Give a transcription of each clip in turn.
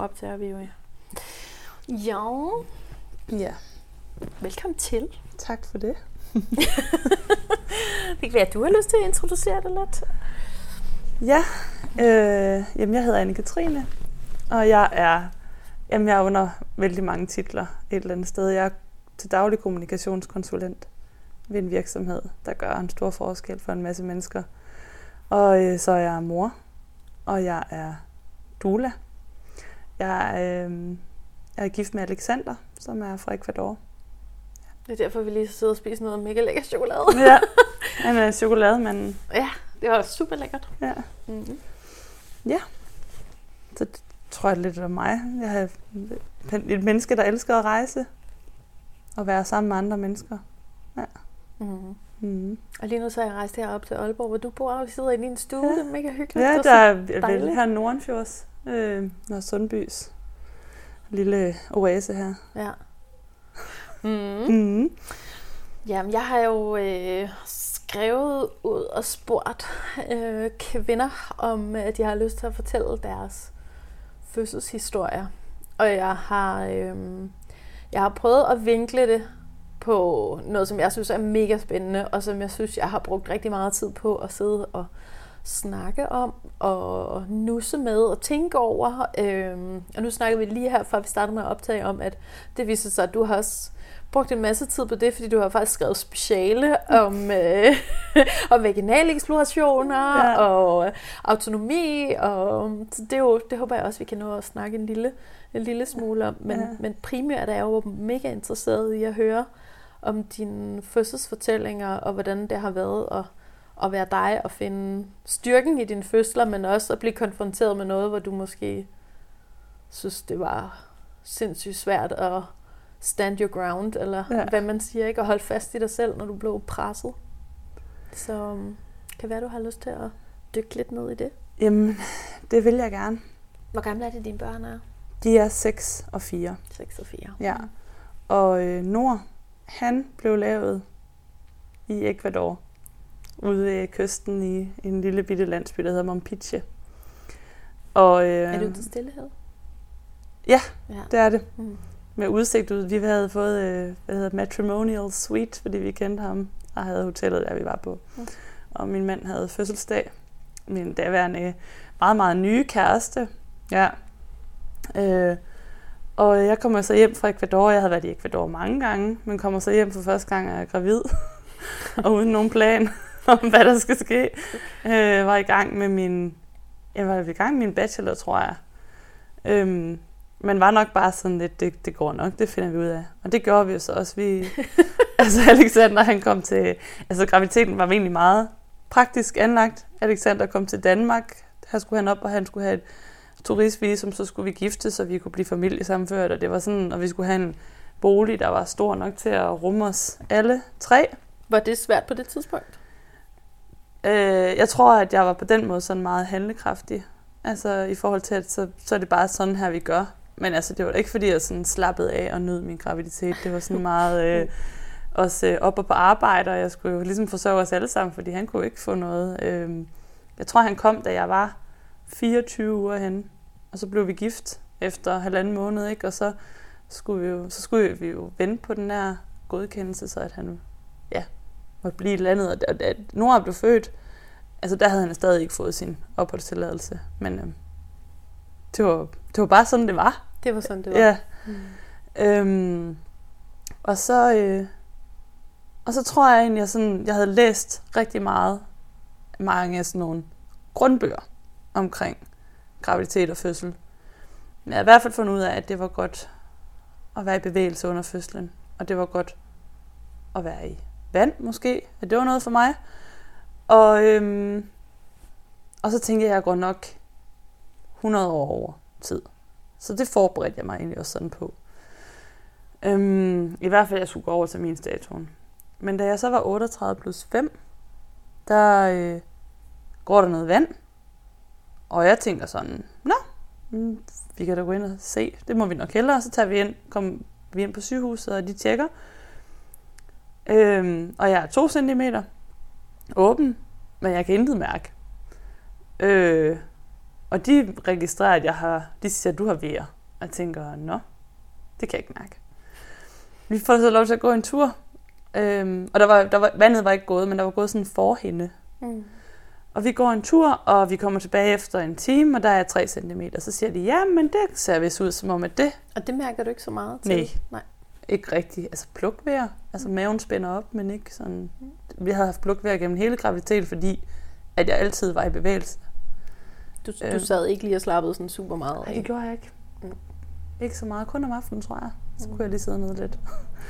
optager vi jo. Ja, Ja, velkommen til. tak for det. Det kan være, at du har lyst til at introducere dig lidt. Ja, øh, jamen jeg hedder Anne-Katrine, og jeg er, jamen jeg er under vældig mange titler et eller andet sted. Jeg er til daglig kommunikationskonsulent ved en virksomhed, der gør en stor forskel for en masse mennesker. Og øh, så er jeg mor, og jeg er doula. Jeg er, øh, jeg er gift med Alexander, som er fra Ecuador. Det er derfor, vi lige sidder og spiser noget mega lækker chokolade. Ja, han er chokolademanden. Ja, det var super lækkert. Ja. Mm-hmm. Så det tror jeg lidt om mig. Jeg er et menneske, der elsker at rejse og være sammen med andre mennesker. Mm-hmm. Mm. Og lige nu så er jeg rejst herop til Aalborg, hvor du bor, og vi sidder i din stue. Ja. Det er mega hyggeligt. Ja, der er er vel her Nordenfjords, øh, Nørre Sundbys lille oase her. Ja. Mm. Mm. Jamen, jeg har jo øh, skrevet ud og spurgt øh, kvinder, om øh, de har lyst til at fortælle deres fødselshistorier. Og jeg har, øh, jeg har prøvet at vinkle det på noget, som jeg synes er mega spændende, og som jeg synes, jeg har brugt rigtig meget tid på at sidde og snakke om, og nusse med og tænke over. Øhm, og nu snakker vi lige her, før vi starter med at optage om, at det viser sig, at du har også brugt en masse tid på det, fordi du har faktisk skrevet speciale om, øh, om vaginale eksplorationer Ja. og øh, autonomi. Og, så det, er jo, det håber jeg også, vi kan nå at snakke en lille, en lille smule om. Men, ja. men primært er jeg jo mega interesseret i at høre om dine fødselsfortællinger, og hvordan det har været at, at være dig og finde styrken i dine fødsler, men også at blive konfronteret med noget, hvor du måske synes, det var sindssygt svært at stand your ground, eller Ja. hvad man siger, ikke? At holde fast i dig selv, når du blev presset. Så um, kan være, du har lyst til at dykke lidt ned i det. Jamen, det vil jeg gerne. Hvor gamle er det, dine børn er? De er 6 og 4. 6 og 4. Ja. Og øh, Nord, han blev lavet i Ecuador, ude ved kysten i en lille bitte landsby, der hedder Mompiche. Og, øh, Er du til stillhed? Ja. ja. det er det. Mm. Med udsigt ud. Vi havde fået øh, hvad hedder, matrimonial suite, fordi vi kendte ham og havde hotellet, der vi var på. Mm. Og min mand havde fødselsdag. Min daværende meget, meget nye kæreste. Ja. Øh, og jeg kommer så hjem fra Ecuador. Jeg havde været i Ecuador mange gange, men kommer så hjem for første gang, og er gravid. og uden nogen plan om, hvad der skal ske. Øh, var i gang med min... Jeg var i gang med min bachelor, tror jeg. Øhm, men var nok bare sådan lidt, det, det går nok, det finder vi ud af. Og det gjorde vi jo så også. Vi, altså Alexander, han kom til... Altså graviditeten var egentlig meget praktisk anlagt. Alexander kom til Danmark. Her skulle han op, og han skulle have et turistvisum, så skulle vi gifte, så vi kunne blive familiesamført. Og det var sådan, og vi skulle have en bolig, der var stor nok til at rumme os alle tre. Var det svært på det tidspunkt? Øh, jeg tror, at jeg var på den måde sådan meget handlekraftig. Altså i forhold til, at så, så er det bare sådan her, vi gør. Men altså, det var ikke, fordi jeg sådan slappede af og nød min graviditet. Det var sådan meget øh, også øh, op og på arbejde, og jeg skulle jo ligesom forsørge os alle sammen, fordi han kunne ikke få noget. Øh, jeg tror, han kom, da jeg var 24 uger hen, og så blev vi gift efter halvanden måned, ikke? Og så skulle vi jo, så skulle vi jo vente på den der godkendelse, så at han måtte blive i landet. Og da- da Nora blev født, altså der havde han stadig ikke fået sin opholdstilladelse. Men øh, det, var, det var bare sådan, det var. Det var sådan, det var. Ja. Mm. Øhm, og så øh, og så tror jeg egentlig, at sådan, jeg havde læst rigtig meget mange af sådan nogle grundbøger omkring graviditet og fødsel. Men jeg har i hvert fald fundet ud af, at det var godt at være i bevægelse under fødslen. Og det var godt at være i vand måske. At det var noget for mig. Og, øhm, og så tænkte jeg, at jeg går nok 100 år over tid. Så det forberedte jeg mig egentlig også sådan på. Øhm, I hvert fald, at jeg skulle gå over til min statuen. Men da jeg så var 38 plus 5, der øh, går der noget vand. Og jeg tænker sådan, nå, mm, vi kan da gå ind og se. Det må vi nok hellere. Så tager vi ind, kommer vi ind på sygehuset, og de tjekker. Øhm, og jeg er 2 cm åben, men jeg kan intet mærke. Øh, Og de registrerer, at jeg har, de siger, at du har vejer. Og jeg tænker, nå, det kan jeg ikke mærke. Vi får så lov til at gå en tur. Øhm, og der var, der var, vandet var ikke gået, men der var gået sådan en forhænde. Mm. Og vi går en tur, og vi kommer tilbage efter en time, og der er 3 cm. Så siger de, ja, men det ser vist ud som om, at det Og det mærker du ikke så meget til? Nej. Nej. Ikke rigtigt, altså plukvejr. Altså maven spænder op, men ikke sådan... Vi havde haft plukvejr gennem hele graviditet, fordi at jeg altid var i bevægelse. Du, du Øh. sad ikke lige og slappede sådan super meget Nej, af? det gjorde jeg ikke. Mm. Ikke så meget, kun om aftenen, tror jeg. Så Mm. kunne jeg lige sidde ned lidt.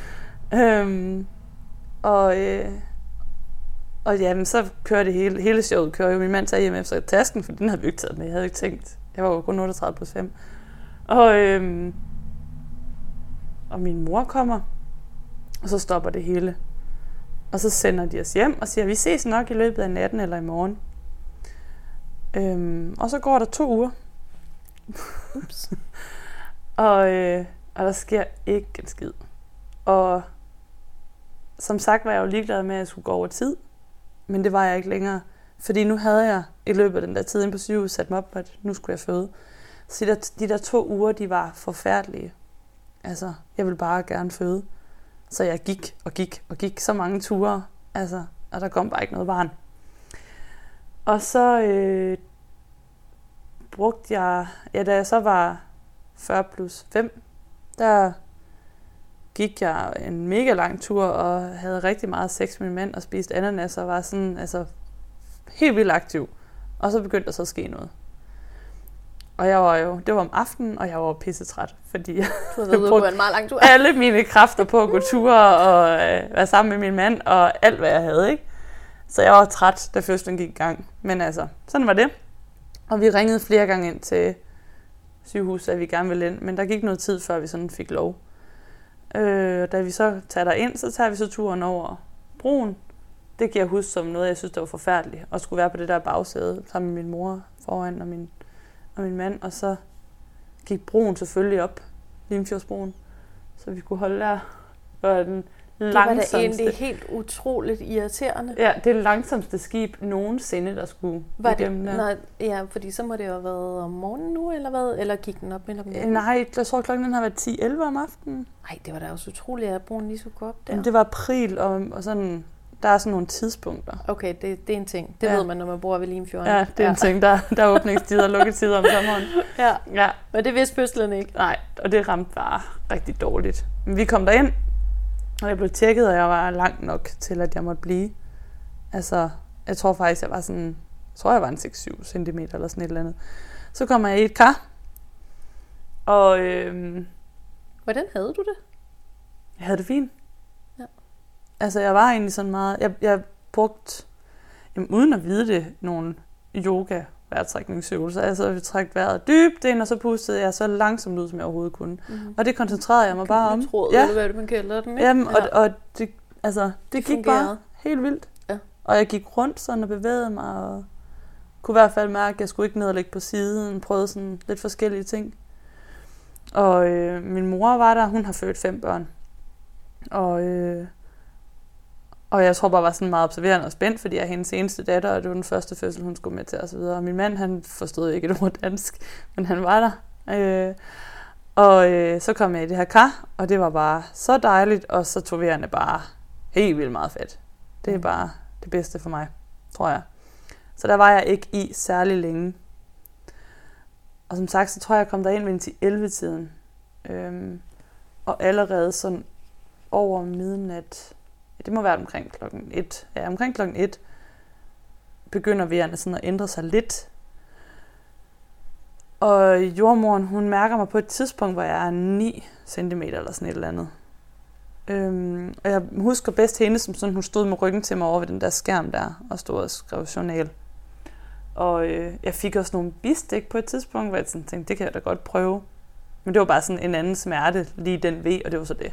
øhm, og, øh, og jamen, så kører det hele, hele showet, kører jo min mand tager hjem efter tasken, for den havde vi ikke taget med. Jeg havde ikke tænkt, jeg var jo kun 38 plus 5. Og, øhm, og min mor kommer, og så stopper det hele. Og så sender de os hjem og siger, vi ses nok i løbet af natten eller i morgen. Øhm, og så går der to uger, Ups. og, øh, og der sker ikke en skid. Og som sagt var jeg jo ligeglad med, at jeg skulle gå over tid. Men det var jeg ikke længere. Fordi nu havde jeg i løbet af den der tid inde på sygehuset sat mig op, at nu skulle jeg føde. Så de der, de der to uger, de var forfærdelige. Altså, jeg ville bare gerne føde. Så jeg gik og gik og gik så mange ture. Altså, og der kom bare ikke noget barn. Og så øh, brugte jeg, ja da jeg så var 40 plus 5, der gik jeg en mega lang tur og havde rigtig meget sex med min mand og spiste ananas og var sådan, altså helt vildt aktiv. Og så begyndte der så at ske noget. Og jeg var jo, det var om aftenen, og jeg var pissetræt, fordi jeg ude brugt en meget lang tur. alle mine kræfter på at gå ture og øh, være sammen med min mand og alt, hvad jeg havde, ikke? Så jeg var træt, da fødslen gik i gang. Men altså, sådan var det. Og vi ringede flere gange ind til sygehuset, at vi gerne ville ind, men der gik noget tid, før vi sådan fik lov. Øh, da vi så tager der ind, så tager vi så turen over broen. Det kan jeg huske som noget, jeg synes, der var forfærdeligt. At skulle være på det der bagsæde sammen med min mor foran og min, og min mand. Og så gik broen selvfølgelig op, Limfjordsbroen, så vi kunne holde der. Og den Det var da langsomste, egentlig helt utroligt irriterende. ja, det langsomste skib nogensinde, der skulle Var det, der. nej, ja, fordi så må det jo have været om morgenen nu, eller hvad? Eller gik den op midt om natten? Nej, jeg tror klokken den har været 10-11 om aftenen. Nej, det var da også utroligt, at broen lige skulle gå op der. Ja. Det var april, og, og sådan, der er sådan nogle tidspunkter. Okay, det, det er en ting. Det Ja. ved man, når man bor ved Limfjorden. Ja, det er ja. en ting, der, der er åbningstider og lukketider om sommeren. Ja, Ja, men det vidste fødslen ikke. nej, og det ramte bare rigtig dårligt. Men vi kom derind, og jeg blev tjekket, og jeg var langt nok til, at jeg måtte blive. Altså, jeg tror faktisk, jeg var sådan, jeg tror, jeg var en 6-7 cm eller sådan et eller andet. Så kommer jeg i et kar, og øhm, Hvordan havde du det? jeg havde det fint. Ja. Altså, jeg var egentlig sådan meget, jeg, jeg brugte, jamen, uden at vide det, nogle yoga vejrtrækningsøvelser. Altså, jeg trak vejret dybt ind, og så pustede jeg så langsomt ud, som jeg overhovedet kunne. Mm. Og det koncentrerede jeg mig bare om. Tråd, Ja. eller hvad det, man kalder den, ikke? Jamen, og, og det, altså, det, Det gik fungerede. bare helt vildt. Ja. Og jeg gik rundt sådan og bevægede mig, og kunne i hvert fald mærke, at jeg skulle ikke ned og ligge på siden, prøvede sådan lidt forskellige ting. Og øh, min mor var der, hun har født fem børn. Og, øh, og jeg tror bare, var sådan meget observerende og spændt, fordi jeg er hendes eneste datter, og det var den første fødsel, hun skulle med til osv. Og min mand, han forstod ikke et ord dansk, men han var der. Øh, og øh, så kom jeg i det her kar, og det var bare så dejligt, og så tog vejerne bare helt vildt meget fedt. Det er Mm. bare det bedste for mig, tror jeg. Så der var jeg ikke i særlig længe. Og som sagt, så tror jeg, jeg kom derind ved 11-tiden. Øhm, og allerede sådan over midnat, ja, det må være omkring klokken 1, ja, omkring klokken 1, begynder vejerne sådan at ændre sig lidt. Og jordmoren, hun mærker mig på et tidspunkt, hvor jeg er 9 cm eller sådan et eller andet. Øhm, og jeg husker bedst hende, som sådan, hun stod med ryggen til mig over ved den der skærm der, og stod og skrev journal. Og øh, jeg fik også nogle bistik på et tidspunkt, hvor jeg sådan tænkte, det kan jeg da godt prøve. Men det var bare sådan en anden smerte, lige den ved, og det var så det.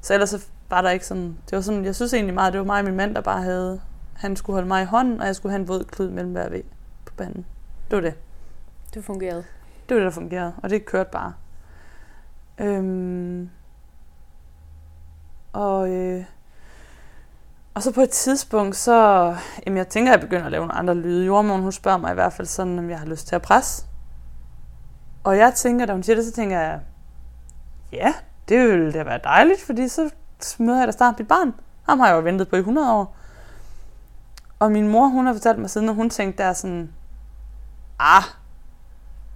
Så ellers så var der ikke sådan, det var sådan, jeg synes egentlig meget, det var mig og min mand, der bare havde, han skulle holde mig i hånden, og jeg skulle have en våd klud mellem hver ved på panden. Det var det. Det fungerede. Det var det, der fungerede, og det kørte bare. Øhm, og, øh, Og så på et tidspunkt, så... Jamen, jeg tænker, at jeg begynder at lave nogle andre lyde. Jordmoren, hun spørger mig i hvert fald sådan, om jeg har lyst til at presse. Og jeg tænker, da hun siger det, så tænker jeg, ja, det ville da være dejligt, fordi så møder jeg da snart mit barn. Ham har jeg jo ventet på i 100 år. Og min mor, hun har fortalt mig siden, at hun tænkte der sådan, ah,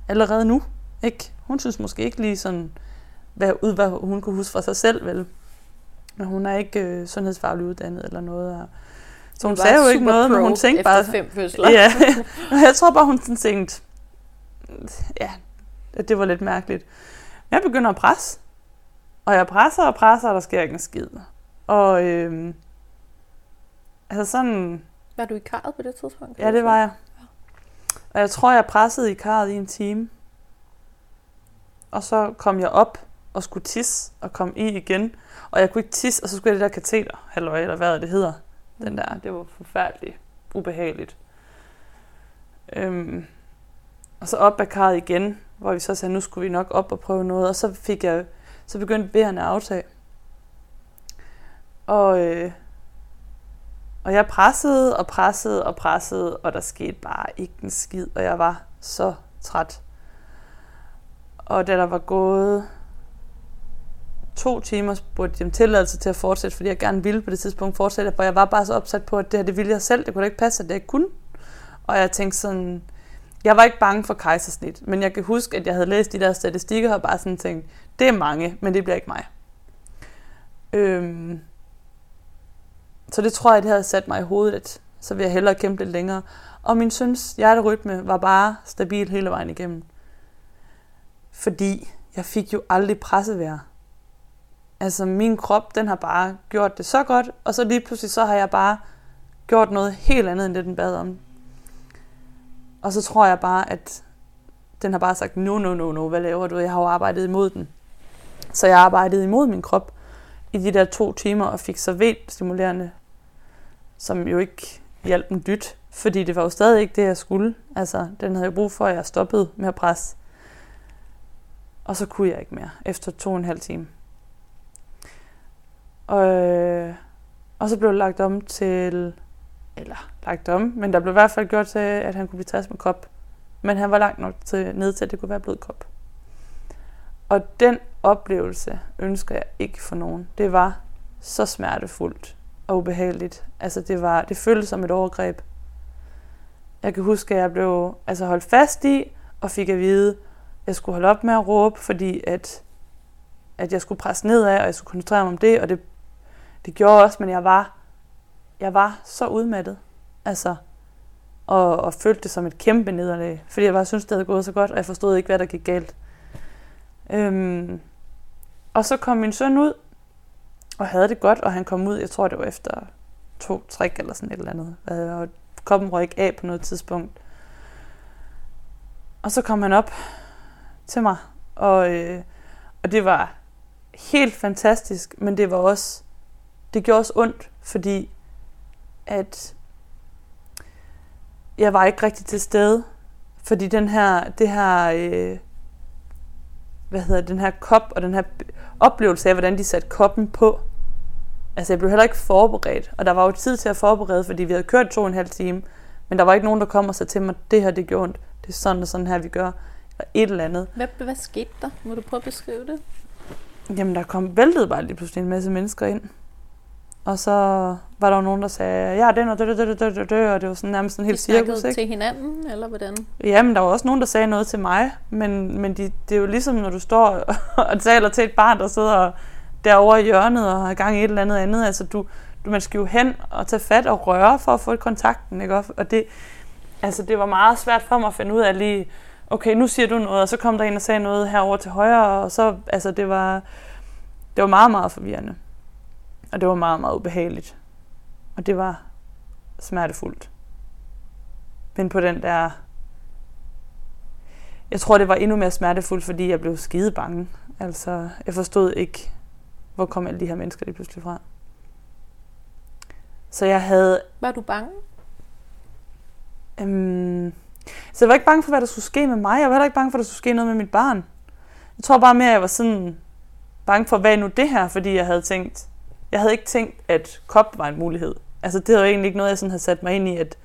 allerede nu, ikke? Hun synes måske ikke lige sådan, hvad, ud, hvad hun kunne huske fra sig selv, vel? Men hun er ikke øh, sundhedsfaglig uddannet eller noget. Og, så hun sagde jo ikke noget, men hun tænkte bare... fem fødsler. Ja, jeg tror bare, hun sådan tænkte, ja, det var lidt mærkeligt. Jeg begynder at presse. Og jeg presser og presser, og der sker ikke en skid. Og øh, altså sådan... Var du i karret på det tidspunkt? Ja, det var jeg. Og jeg tror, jeg pressede i karret i en time. Og så kom jeg op og skulle tisse og kom i igen. Og jeg kunne ikke tisse, og så skulle jeg det der kateter, halløj, eller hvad det hedder. Den der, det var forfærdeligt ubehageligt. Øhm, og så op ad karret igen, hvor vi så sagde, nu skulle vi nok op og prøve noget. Og så fik jeg, så begyndte vejerne at aftage. Og, øh, og jeg pressede og pressede og pressede, og der skete bare ikke en skid, og jeg var så træt. Og da der var gået to timer, spurgte de om tilladelse til at fortsætte, fordi jeg gerne ville på det tidspunkt fortsætte, for jeg var bare så opsat på, at det her, det ville jeg selv. Det kunne da ikke passe, at det ikke kunne. Og jeg tænkte sådan, jeg var ikke bange for kejsersnit, men jeg kan huske, at jeg havde læst de der statistikker og bare sådan tænkt, det er mange, men det bliver ikke mig. Øhm, så det tror jeg, det havde sat mig i hovedet, at så vil jeg hellere kæmpe lidt længere. Og min søns hjerterytme var bare stabil hele vejen igennem. Fordi jeg fik jo aldrig pressevejr. Altså min krop, den har bare gjort det så godt, og så lige pludselig så har jeg bare gjort noget helt andet, end det den bad om. Og så tror jeg bare, at den har bare sagt, no, no, no, no, hvad laver du? Jeg har jo arbejdet imod den. Så jeg arbejdede imod min krop i de der to timer og fik så stimulerende, som jo ikke hjalp en dyt, fordi det var jo stadig ikke det, jeg skulle. Altså, den havde jeg brug for, at jeg stoppede med at presse. Og så kunne jeg ikke mere, efter to og en halv time. Og, øh, og så blev det lagt om til, eller lagt om, men der blev i hvert fald gjort til, at han kunne blive taget med kop. Men han var langt nok til, ned til, at det kunne være blodkop. Og den oplevelse ønsker jeg ikke for nogen. Det var så smertefuldt og ubehageligt. Altså det, var, det føltes som et overgreb. Jeg kan huske, at jeg blev altså holdt fast i og fik at vide, at jeg skulle holde op med at råbe, fordi at, at jeg skulle presse nedad, og jeg skulle koncentrere mig om det, og det, det gjorde også, men jeg var, jeg var så udmattet. Altså, og, og følte det som et kæmpe nederlag, fordi jeg bare syntes, det havde gået så godt, og jeg forstod ikke, hvad der gik galt. Øhm, og så kom min søn ud, og havde det godt, og han kom ud, jeg tror det var efter to træk eller sådan et eller andet, øh, og koppen røg ikke af på noget tidspunkt. Og så kom han op til mig, og, øh, og det var helt fantastisk, men det var også, det gjorde også ondt, fordi at jeg var ikke rigtig til stede, fordi den her, det her, øh, hvad hedder den her kop og den her oplevelse af, hvordan de satte koppen på. Altså jeg blev heller ikke forberedt, og der var jo tid til at forberede, fordi vi havde kørt to og en halv time, men der var ikke nogen, der kom og sagde til mig, det her det gjorde ondt, det er sådan og sådan her, vi gør, eller et eller andet. Hvad, hvad skete der? Må du prøve at beskrive det? Jamen der kom væltet bare lige pludselig en masse mennesker ind. Og så var der jo nogen, der sagde, ja, den og det, det, det, det, det, det, og det var sådan nærmest en helt cirkus, ikke? til hinanden, eller hvordan? Jamen, der var også nogen, der sagde noget til mig, men, men de, det er jo ligesom, når du står og taler til et barn, der sidder derovre i hjørnet og har gang i et eller andet andet. Altså, du, du, man skal jo hen og tage fat og røre for at få kontakten, ikke? Og det, altså, det var meget svært for mig at finde ud af lige, okay, nu siger du noget, og så kom der en og sagde noget herover til højre, og så, altså, det var, det var meget, meget forvirrende. Og det var meget, meget ubehageligt. Og det var smertefuldt. Men på den der... Jeg tror, det var endnu mere smertefuldt, fordi jeg blev skide bange. Altså, jeg forstod ikke, hvor kom alle de her mennesker lige pludselig fra. Så jeg havde... Var du bange? Øhm, så jeg var ikke bange for, hvad der skulle ske med mig. Jeg var heller ikke bange for, at der skulle ske noget med mit barn. Jeg tror bare mere, at jeg var sådan bange for, hvad nu det her? Fordi jeg havde tænkt, jeg havde ikke tænkt, at kop var en mulighed. Altså det var egentlig ikke noget, jeg sådan havde sat mig ind i, at,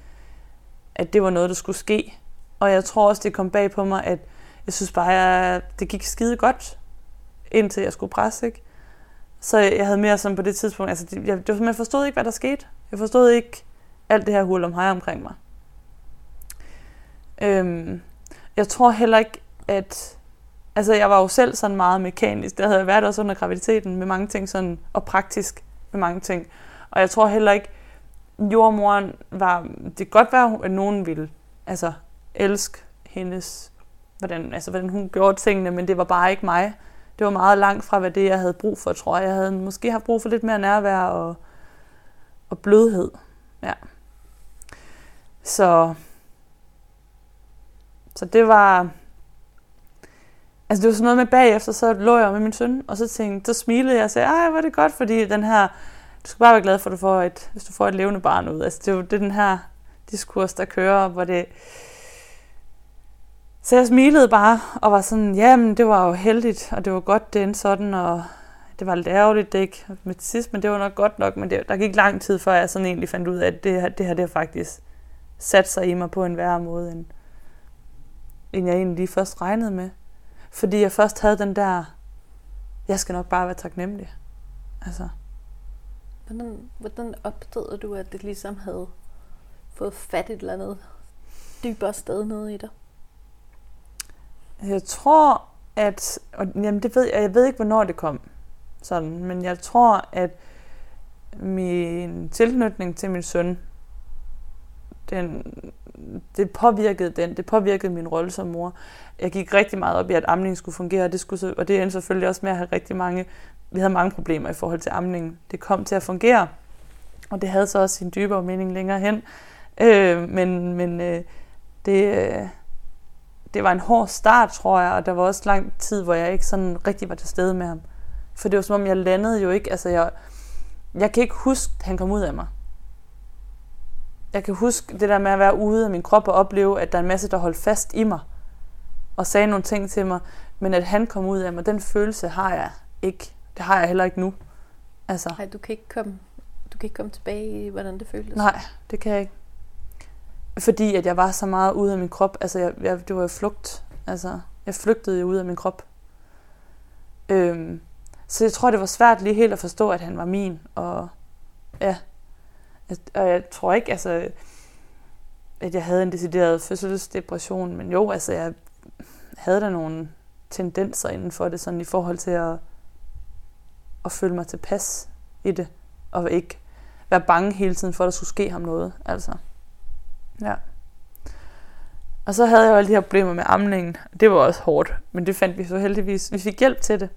at det var noget, der skulle ske. Og jeg tror også, det kom bag på mig, at jeg synes bare, at det gik skide godt, indtil jeg skulle presse, ikke? Så jeg havde mere sådan på det tidspunkt, altså jeg, jeg, jeg forstod ikke, hvad der skete. Jeg forstod ikke alt det her hul om hej omkring mig. Øhm, jeg tror heller ikke, at... Altså, jeg var jo selv sådan meget mekanisk. Det havde jeg været også under graviditeten med mange ting sådan, og praktisk med mange ting. Og jeg tror heller ikke, jordmoren var... Det kan godt være, at nogen ville altså, elske hendes... Hvordan, altså, hvordan hun gjorde tingene, men det var bare ikke mig. Det var meget langt fra, hvad det, jeg havde brug for, tror jeg. Jeg havde måske haft brug for lidt mere nærvær og, og blødhed. Ja. Så så det var... Altså det var sådan noget med bagefter, så lå jeg med min søn, og så tænkte, så smilede jeg og sagde, ej, hvor er det godt, fordi den her, du skal bare være glad for, at du får et, hvis du får et levende barn ud. Altså det er jo det, den her diskurs, der kører, hvor det... Så jeg smilede bare, og var sådan, jamen det var jo heldigt, og det var godt, det endte sådan, og det var lidt ærgerligt, det ikke med til sidst, men det var nok godt nok, men det, der gik lang tid, før jeg sådan egentlig fandt ud af, at det her, det her det har faktisk sat sig i mig på en værre måde, end, end jeg egentlig lige først regnede med. Fordi jeg først havde den der, jeg skal nok bare være taknemmelig. Altså. Hvordan, hvordan opdagede du, at det ligesom havde fået fat et eller andet dybere sted nede i dig? Jeg tror, at... Og, jamen, det ved jeg, jeg ved ikke, hvornår det kom. Sådan, men jeg tror, at min tilknytning til min søn, den det påvirkede den, det påvirkede min rolle som mor. Jeg gik rigtig meget op i, at amningen skulle fungere, og det, skulle, og det endte selvfølgelig også med at have rigtig mange, vi havde mange problemer i forhold til amningen. Det kom til at fungere, og det havde så også sin dybere mening længere hen. Øh, men men øh, det, øh, det var en hård start, tror jeg, og der var også lang tid, hvor jeg ikke sådan rigtig var til stede med ham. For det var som om, jeg landede jo ikke, altså jeg, jeg kan ikke huske, at han kom ud af mig jeg kan huske det der med at være ude af min krop og opleve, at der er en masse, der holdt fast i mig og sagde nogle ting til mig, men at han kom ud af mig, den følelse har jeg ikke. Det har jeg heller ikke nu. Altså. Nej, du kan ikke komme, du kan ikke komme tilbage i, hvordan det føltes. Nej, det kan jeg ikke. Fordi at jeg var så meget ude af min krop. Altså, jeg, jeg, det var jo flugt. Altså, jeg flygtede jo ud af min krop. Øhm, så jeg tror, det var svært lige helt at forstå, at han var min. Og ja, Altså, og jeg tror ikke, altså, at jeg havde en decideret fødselsdepression, men jo, altså, jeg havde der nogle tendenser inden for det, sådan i forhold til at, at føle mig tilpas i det, og ikke være bange hele tiden for, at der skulle ske ham noget, altså. Ja. Og så havde jeg jo alle de her problemer med amningen. Det var også hårdt, men det fandt vi så heldigvis. Vi fik hjælp til det.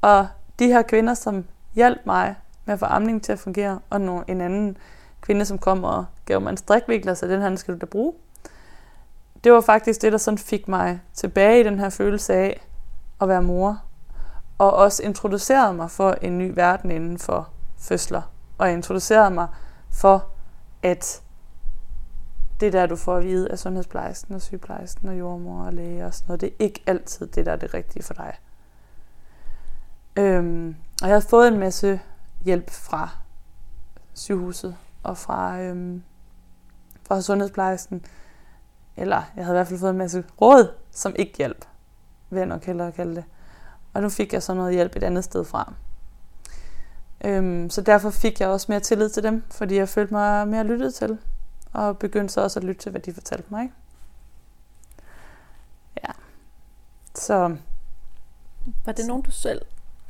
Og de her kvinder, som hjalp mig med at få amningen til at fungere, og en anden kvinde, som kom og gav mig en strikvikler, så den her skal du da bruge. Det var faktisk det, der sådan fik mig tilbage i den her følelse af at være mor, og også introducerede mig for en ny verden inden for fødsler, og introducerede mig for, at det der, du får at vide af sundhedsplejersken og sygeplejersken og jordmor og læge og sådan noget, det er ikke altid det, der er det rigtige for dig. Øhm, og jeg havde fået en masse hjælp fra sygehuset og fra, øhm, fra sundhedsplejersken. Eller jeg havde i hvert fald fået en masse råd, som ikke hjalp, vil jeg nok hellere kalde det. Og nu fik jeg så noget hjælp et andet sted fra. Øhm, så derfor fik jeg også mere tillid til dem, fordi jeg følte mig mere lyttet til. Og begyndte så også at lytte til, hvad de fortalte mig. Ja. Så... Var det nogen, du selv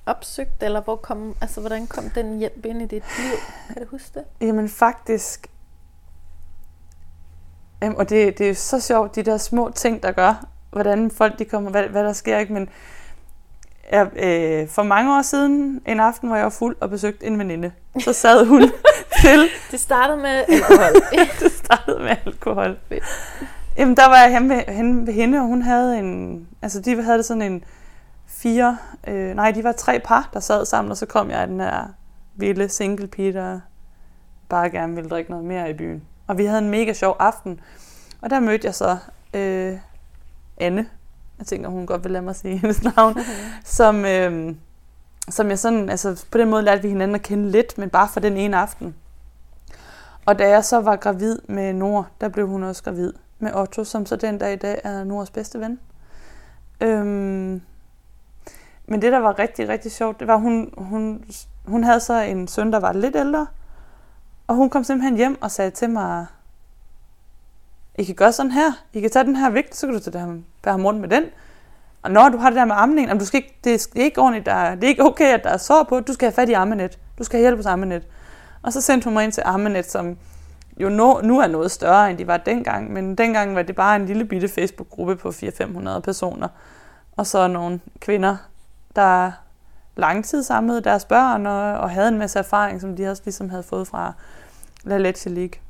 opsøgt, eller hvor kom, altså, hvordan kom den hjælp ind i dit liv? Kan du huske det? Jamen faktisk, jamen, og det, det er så sjovt, de der små ting, der gør, hvordan folk de kommer, hvad, hvad der sker, ikke? Men jeg, øh, for mange år siden, en aften, hvor jeg var fuld og besøgte en veninde, så sad hun til... Det startede med alkohol. det startede med alkohol. Jamen, der var jeg henne ved, henne ved hende, og hun havde en... Altså, de havde sådan en fire, øh, nej, de var tre par, der sad sammen, og så kom jeg af den her vilde single pige, der bare gerne ville drikke noget mere i byen. Og vi havde en mega sjov aften, og der mødte jeg så øh, Anne, jeg tænker, hun godt vil lade mig sige hendes navn, okay. som, øh, som jeg sådan, altså på den måde lærte vi hinanden at kende lidt, men bare for den ene aften. Og da jeg så var gravid med Nord, der blev hun også gravid med Otto, som så den dag i dag er Nords bedste ven. Øhm, men det, der var rigtig, rigtig sjovt, det var, hun, hun, hun havde så en søn, der var lidt ældre, og hun kom simpelthen hjem og sagde til mig, I kan gøre sådan her, I kan tage den her vægt, så kan du tage ham, bære ham rundt med den. Og når du har det der med amningen, du skal ikke, det er ikke ordentligt, der, det er ikke okay, at der er sår på, du skal have fat i ammenet, du skal have hjælp hos ammenet. Og så sendte hun mig ind til ammenet, som jo nu, nu er noget større, end de var dengang, men dengang var det bare en lille bitte Facebook-gruppe på 400-500 personer. Og så nogle kvinder, der langtid samlede deres børn og, og havde en masse erfaring, som de også ligesom havde fået fra La Leche League.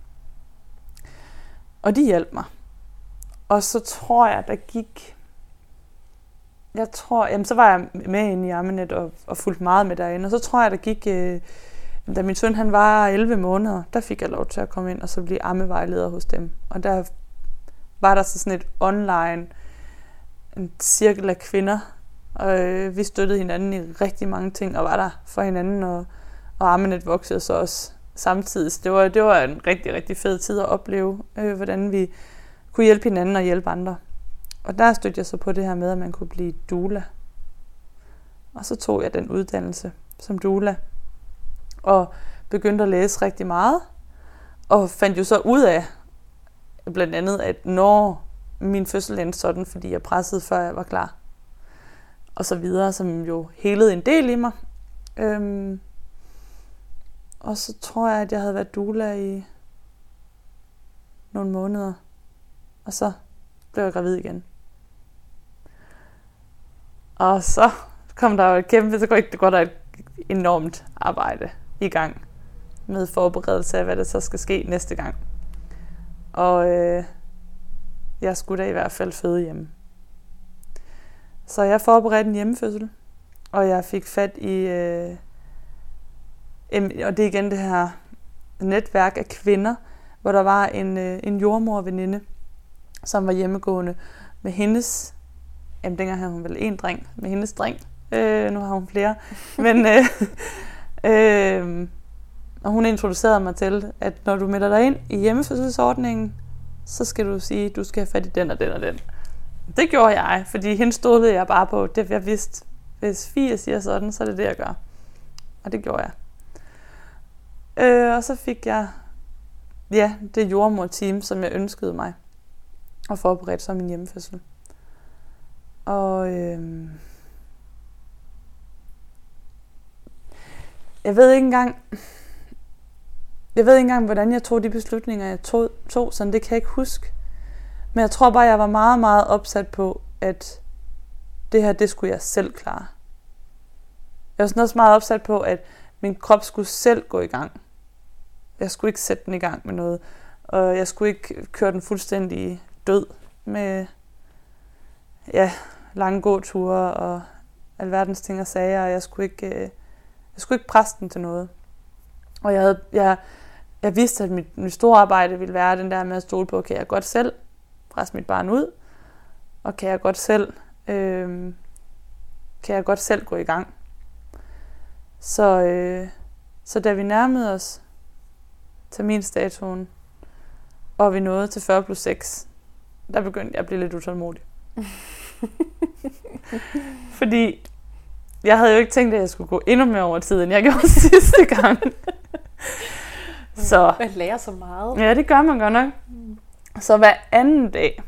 Og de hjalp mig. Og så tror jeg, der gik... Jeg tror, jamen så var jeg med inde i Ammenet og, og fulgte meget med derinde. Og så tror jeg, der gik... Øh, da min søn han var 11 måneder, der fik jeg lov til at komme ind og så blive ammevejleder hos dem. Og der var der så sådan et online en cirkel af kvinder, og øh, vi støttede hinanden i rigtig mange ting, og var der for hinanden, og, og Armenet voksede så også samtidig. Så det var, det var en rigtig, rigtig fed tid at opleve, øh, hvordan vi kunne hjælpe hinanden og hjælpe andre. Og der stødte jeg så på det her med, at man kunne blive doula. Og så tog jeg den uddannelse som doula, og begyndte at læse rigtig meget, og fandt jo så ud af, blandt andet, at når min fødsel endte sådan, fordi jeg pressede, før jeg var klar, og så videre, som jo helede en del i mig. Øhm, og så tror jeg, at jeg havde været doula i nogle måneder. Og så blev jeg gravid igen. Og så kom der jo et kæmpe, så går der et enormt arbejde i gang med forberedelse af, hvad der så skal ske næste gang. Og øh, jeg skulle da i hvert fald føde hjemme. Så jeg forberedte en hjemmefødsel, og jeg fik fat i, øh, og det er igen det her netværk af kvinder, hvor der var en, øh, en jordmorveninde, som var hjemmegående med hendes, jamen dengang havde hun vel en dreng, med hendes dreng, øh, nu har hun flere, men øh, øh, og hun introducerede mig til, at når du melder dig ind i hjemmefødselsordningen, så skal du sige, at du skal have fat i den og den og den. Det gjorde jeg, fordi hende stolede jeg bare på. Det jeg vidste, hvis Fie siger sådan, så er det det, jeg gør. Og det gjorde jeg. Øh, og så fik jeg ja, det jordmor-team, som jeg ønskede mig at forberede som min hjemmefødsel. Og øh, jeg ved ikke engang, jeg ved ikke engang, hvordan jeg tog de beslutninger, jeg tog, tog sådan det kan jeg ikke huske. Men jeg tror bare, jeg var meget, meget opsat på, at det her, det skulle jeg selv klare. Jeg var sådan også meget opsat på, at min krop skulle selv gå i gang. Jeg skulle ikke sætte den i gang med noget. Og jeg skulle ikke køre den fuldstændig død med ja, lange gåture og alverdens ting og sager. Jeg skulle ikke, øh, jeg skulle ikke presse den til noget. Og jeg, havde, jeg, jeg vidste, at mit, mit store arbejde ville være den der med at stole på, okay, jeg godt selv presse mit barn ud, og kan jeg godt selv, øh, kan jeg godt selv gå i gang. Så, øh, så da vi nærmede os terminstatuen, og vi nåede til 40 plus 6, der begyndte jeg at blive lidt utålmodig. Fordi jeg havde jo ikke tænkt, at jeg skulle gå endnu mere over tid, end jeg gjorde sidste gang. så, man lærer så meget. Ja, det gør man godt nok. Så hver anden dag,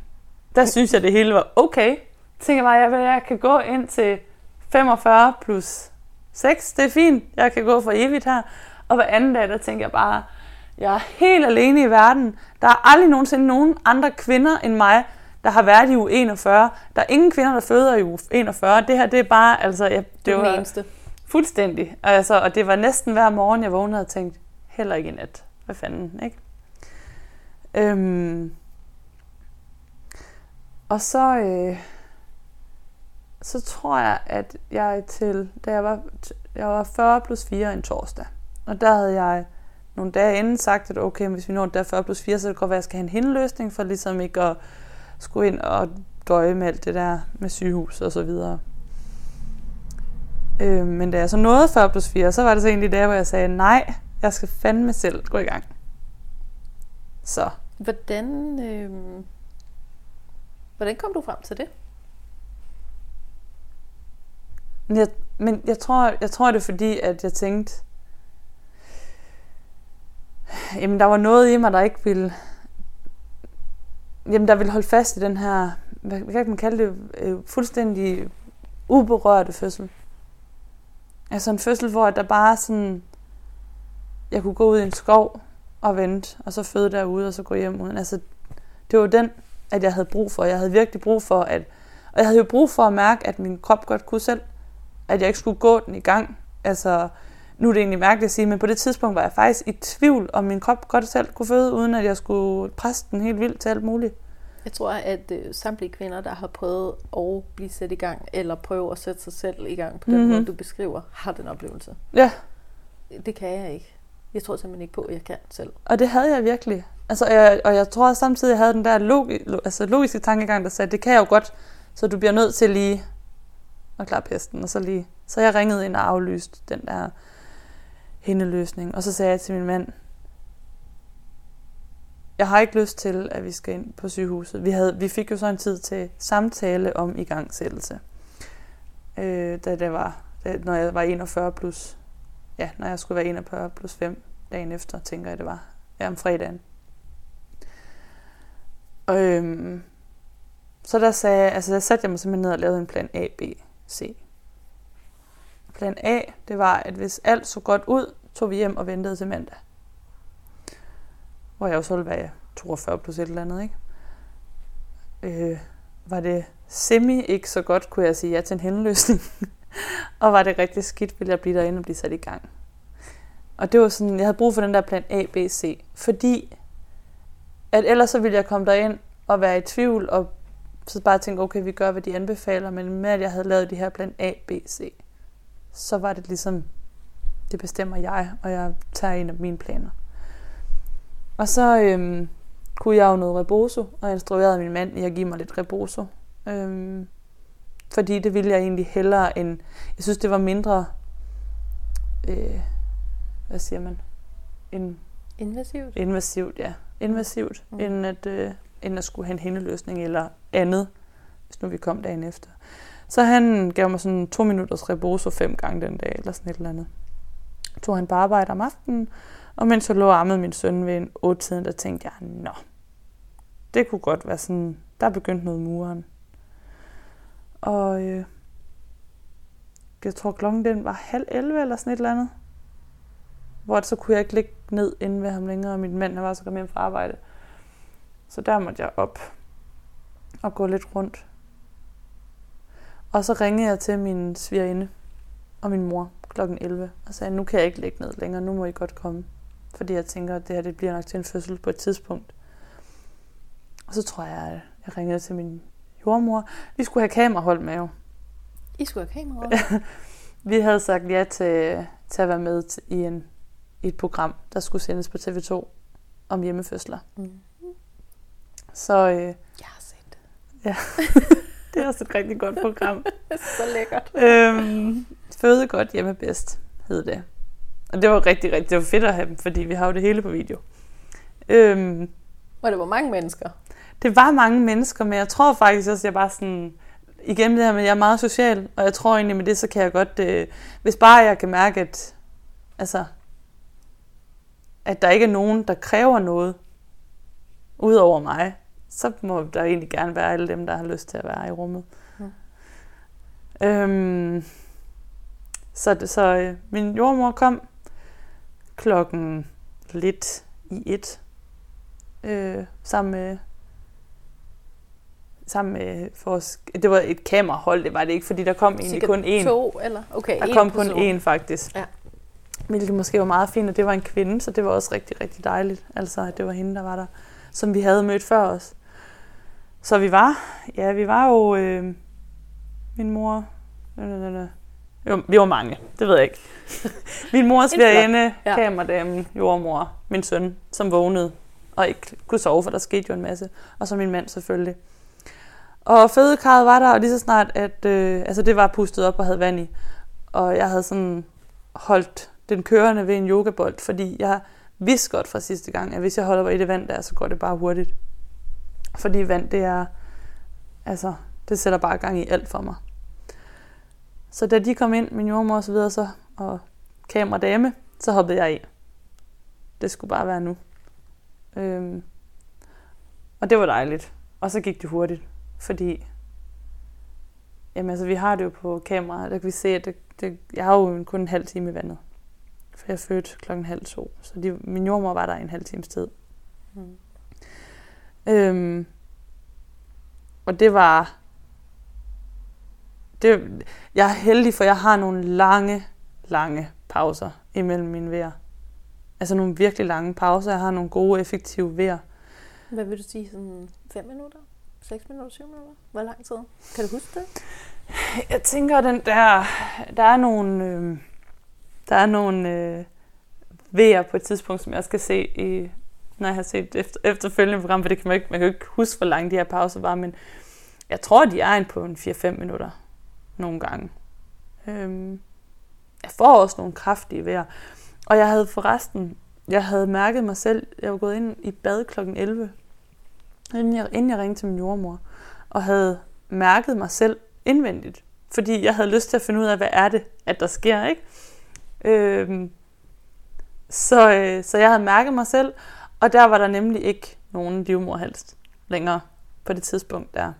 der synes jeg, det hele var okay. Jeg tænker bare, at jeg kan gå ind til 45 plus 6. Det er fint. Jeg kan gå for evigt her. Og hver anden dag, der tænker jeg bare, jeg er helt alene i verden. Der er aldrig nogensinde nogen andre kvinder end mig, der har været i u 41. Der er ingen kvinder, der føder i u 41. Det her, det er bare, altså... Jeg, det det var eneste. Fuldstændig. Altså, og det var næsten hver morgen, jeg vågnede og tænkte, heller ikke i nat. Hvad fanden, ikke? Øhm, og så, øh, så tror jeg, at jeg til, da jeg var, jeg var 40 plus 4 en torsdag, og der havde jeg nogle dage inden sagt, at okay, hvis vi når der 40 plus 4, så det kan godt være, at jeg skal have en hindeløsning, for ligesom ikke at skulle ind og døje med alt det der med sygehus og så videre. Øh, men da jeg så nåede 40 plus 4, så var det så egentlig der, hvor jeg sagde, nej, jeg skal fandme selv gå i gang. Så Hvordan, øh, hvordan kom du frem til det? Men jeg, men jeg tror, jeg tror, det er fordi, at jeg tænkte, jamen der var noget i mig, der ikke ville, jamen der ville holde fast i den her, hvad, hvad kan man kalde det, øh, fuldstændig uberørte fødsel. Altså en fødsel, hvor der bare sådan, jeg kunne gå ud i en skov og vente, og så føde derude, og så gå hjem uden. Altså, det var den, at jeg havde brug for. Jeg havde virkelig brug for, at, og jeg havde jo brug for at mærke, at min krop godt kunne selv at jeg ikke skulle gå den i gang. Altså, nu er det egentlig mærkeligt at sige, men på det tidspunkt var jeg faktisk i tvivl, om min krop godt selv kunne føde, uden at jeg skulle presse den helt vildt til alt muligt. Jeg tror, at øh, samtlige kvinder, der har prøvet at blive sat i gang, eller prøve at sætte sig selv i gang på den Mhm. måde, du beskriver, har den oplevelse. Ja, Det kan jeg ikke. Jeg tror simpelthen ikke på, at jeg kan selv. og det havde jeg virkelig. Altså, jeg, og jeg tror også samtidig, jeg havde den der logi, altså logiske tankegang, der sagde, det kan jeg jo godt, så du bliver nødt til lige at klare pesten, og så lige. Så jeg ringede ind og aflyste den der hændeløsning, og så sagde jeg til min mand, jeg har ikke lyst til, at vi skal ind på sygehuset. Vi, havde, vi fik jo så en tid til samtale om igangsættelse. Øh, da det var, da, når jeg var 41 plus, ja, når jeg skulle være 41 plus 5 dagen efter, tænker jeg det var. Ja, om fredagen. Og, øhm, så der sagde altså der satte jeg mig simpelthen ned og lavede en plan A, B, C. Plan A, det var, at hvis alt så godt ud, tog vi hjem og ventede til mandag. Hvor jeg jo så ville være 42 plus et eller andet, ikke? Øh, var det semi ikke så godt, kunne jeg sige ja til en henløsning. og var det rigtig skidt, ville jeg blive derinde og blive sat i gang. Og det var sådan, jeg havde brug for den der plan A, B, C. Fordi, at ellers så ville jeg komme derind og være i tvivl, og så bare tænke, okay, vi gør, hvad de anbefaler, men med at jeg havde lavet de her plan A, B, C, så var det ligesom, det bestemmer jeg, og jeg tager en af mine planer. Og så øhm, kunne jeg jo noget reboso, og instruerede min mand i at give mig lidt reboso. Øhm, fordi det ville jeg egentlig hellere end, jeg synes det var mindre, øh, hvad siger man, en Invasivt? invasivt, ja, invasivt, Mm. mm. end, at, øh, end at skulle have en hændeløsning eller andet, hvis nu vi kom dagen efter. Så han gav mig sådan to minutters reboso fem gange den dag, eller sådan et eller andet. Tog han på arbejde om aftenen, og mens jeg lå og ammede min søn ved en 8 tiden, der tænkte jeg, nå, det kunne godt være sådan, der begyndte noget muren. Og øh, jeg tror klokken den var halv 11 eller sådan et eller andet. Hvor så kunne jeg ikke ligge ned inde ved ham længere, og min mand han var så kommet hjem fra arbejde. Så der måtte jeg op og gå lidt rundt. Og så ringede jeg til min svigerinde og min mor klokken 11 og sagde, nu kan jeg ikke ligge ned længere, nu må I godt komme. Fordi jeg tænker, at det her det bliver nok til en fødsel på et tidspunkt. Og så tror jeg, at jeg ringede til min jordmor. Vi skulle have kamerahold med jo. I skulle have kamera Vi havde sagt ja til, til at være med til, i, en, i et program, der skulle sendes på TV2 om hjemmefødsler. mm. Så øh, Jeg har set det. det er også et rigtig godt program. Så lækkert. øhm, føde godt hjemme bedst, hed det. Og det var rigtig, rigtig det var fedt at have dem, fordi vi har jo det hele på video. Øhm, Og det var mange mennesker. Det var mange mennesker, men jeg tror faktisk også, at jeg bare sådan... Igen det her med, at jeg er meget social, og jeg tror egentlig med det, så kan jeg godt... Øh, hvis bare jeg kan mærke, at, altså, at der ikke er nogen, der kræver noget ud over mig, så må der egentlig gerne være alle dem, der har lyst til at være i rummet. Mm. Øhm, så så øh, min jordmor kom klokken lidt i et, øh, sammen med sammen med vores, det var et kamerahold, det var det ikke, fordi der kom egentlig kun én. To, eller? Okay, Der kom kun person. én faktisk. Ja. Hvilket måske var meget fint, og det var en kvinde, så det var også rigtig, rigtig dejligt. Altså, at det var hende, der var der, som vi havde mødt før os. Så vi var, ja, vi var jo, øh, min mor, øh, øh, øh, jo, vi var mange, det ved jeg ikke. min mors svigerinde, Ja. kamerdame, jordmor, min søn, som vågnede og ikke kunne sove, for der skete jo en masse. Og så min mand selvfølgelig. Og fødekarret var der, og lige så snart, at øh, altså det var pustet op og havde vand i. Og jeg havde sådan holdt den kørende ved en yogabold, fordi jeg vidste godt fra sidste gang, at hvis jeg holder mig i det vand der, så går det bare hurtigt. Fordi vand, det er, altså, det sætter bare gang i alt for mig. Så da de kom ind, min jordmor og så videre, så, og kameradame, så hoppede jeg i. Det skulle bare være nu. Øhm, og det var dejligt. Og så gik det hurtigt, fordi jamen, altså, vi har det jo på kamera, der kan vi se, at det, det, jeg har jo kun en halv time i vandet. For jeg fødte klokken halv to, så de, min jordmor var der en halv times tid. Mm. Øhm, og det var... Det, jeg er heldig, for jeg har nogle lange, lange pauser imellem mine vejr. Altså nogle virkelig lange pauser. Jeg har nogle gode, effektive vejr. Hvad vil du sige? Sådan 5 minutter? 6 minutter? 7 minutter? Hvor lang tid? Kan du huske det? Jeg tænker, den der, der er nogle, øh, der er nogle øh, vejr på et tidspunkt, som jeg skal se i, når jeg har set efter, efterfølgende program, for det kan man, ikke, man kan jo ikke huske, hvor lang de her pauser var, men jeg tror, de er en på en 4-5 minutter nogle gange. Øhm, jeg får også nogle kraftige vejr. Og jeg havde forresten, jeg havde mærket mig selv, jeg var gået ind i bad kl. 11, inden jeg, inden jeg ringte til min jordmor, og havde mærket mig selv indvendigt. Fordi jeg havde lyst til at finde ud af, hvad er det, at der sker, ikke? Øhm, så, øh, så jeg havde mærket mig selv, og der var der nemlig ikke nogen livmorhalst længere på det tidspunkt der.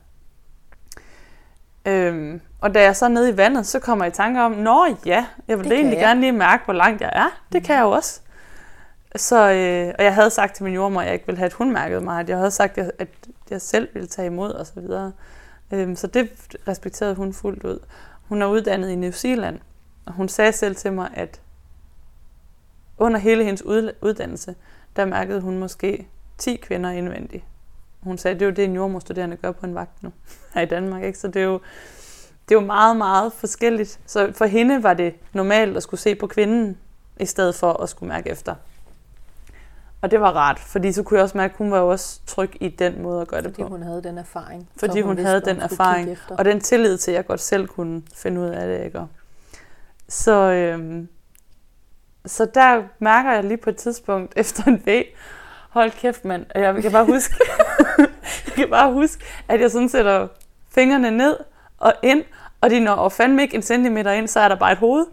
Øhm, og da jeg så er nede i vandet, så kommer jeg i tanke om, nå ja, jeg vil egentlig jeg. gerne lige mærke, hvor langt jeg er. Det kan jeg jo også. Så, øh, og jeg havde sagt til min jordmor, at jeg ikke ville have, at hun mærkede mig. At jeg havde sagt, at jeg selv ville tage imod og så videre. Øhm, så det respekterede hun fuldt ud. Hun er uddannet i New Zealand, og hun sagde selv til mig, at under hele hendes uddannelse, der mærkede hun måske 10 kvinder indvendigt. Hun sagde, at det er jo det, en jordmorstuderende gør på en vagt nu her i Danmark. Ikke? Så det er, jo, det er jo meget, meget forskelligt. Så for hende var det normalt at skulle se på kvinden, i stedet for at skulle mærke efter. Og det var rart, fordi så kunne jeg også mærke, at hun var jo også tryg i den måde at gøre fordi det på. Fordi hun havde den erfaring. Fordi hun, hun vidste, havde den erfaring, og den tillid til, at jeg godt selv kunne finde ud af det. Ikke? Så, øhm, så der mærker jeg lige på et tidspunkt efter en V, hold kæft mand, og jeg kan bare huske, jeg kan bare huske, at jeg sådan sætter fingrene ned og ind, og de når fandme ikke en centimeter ind, så er der bare et hoved.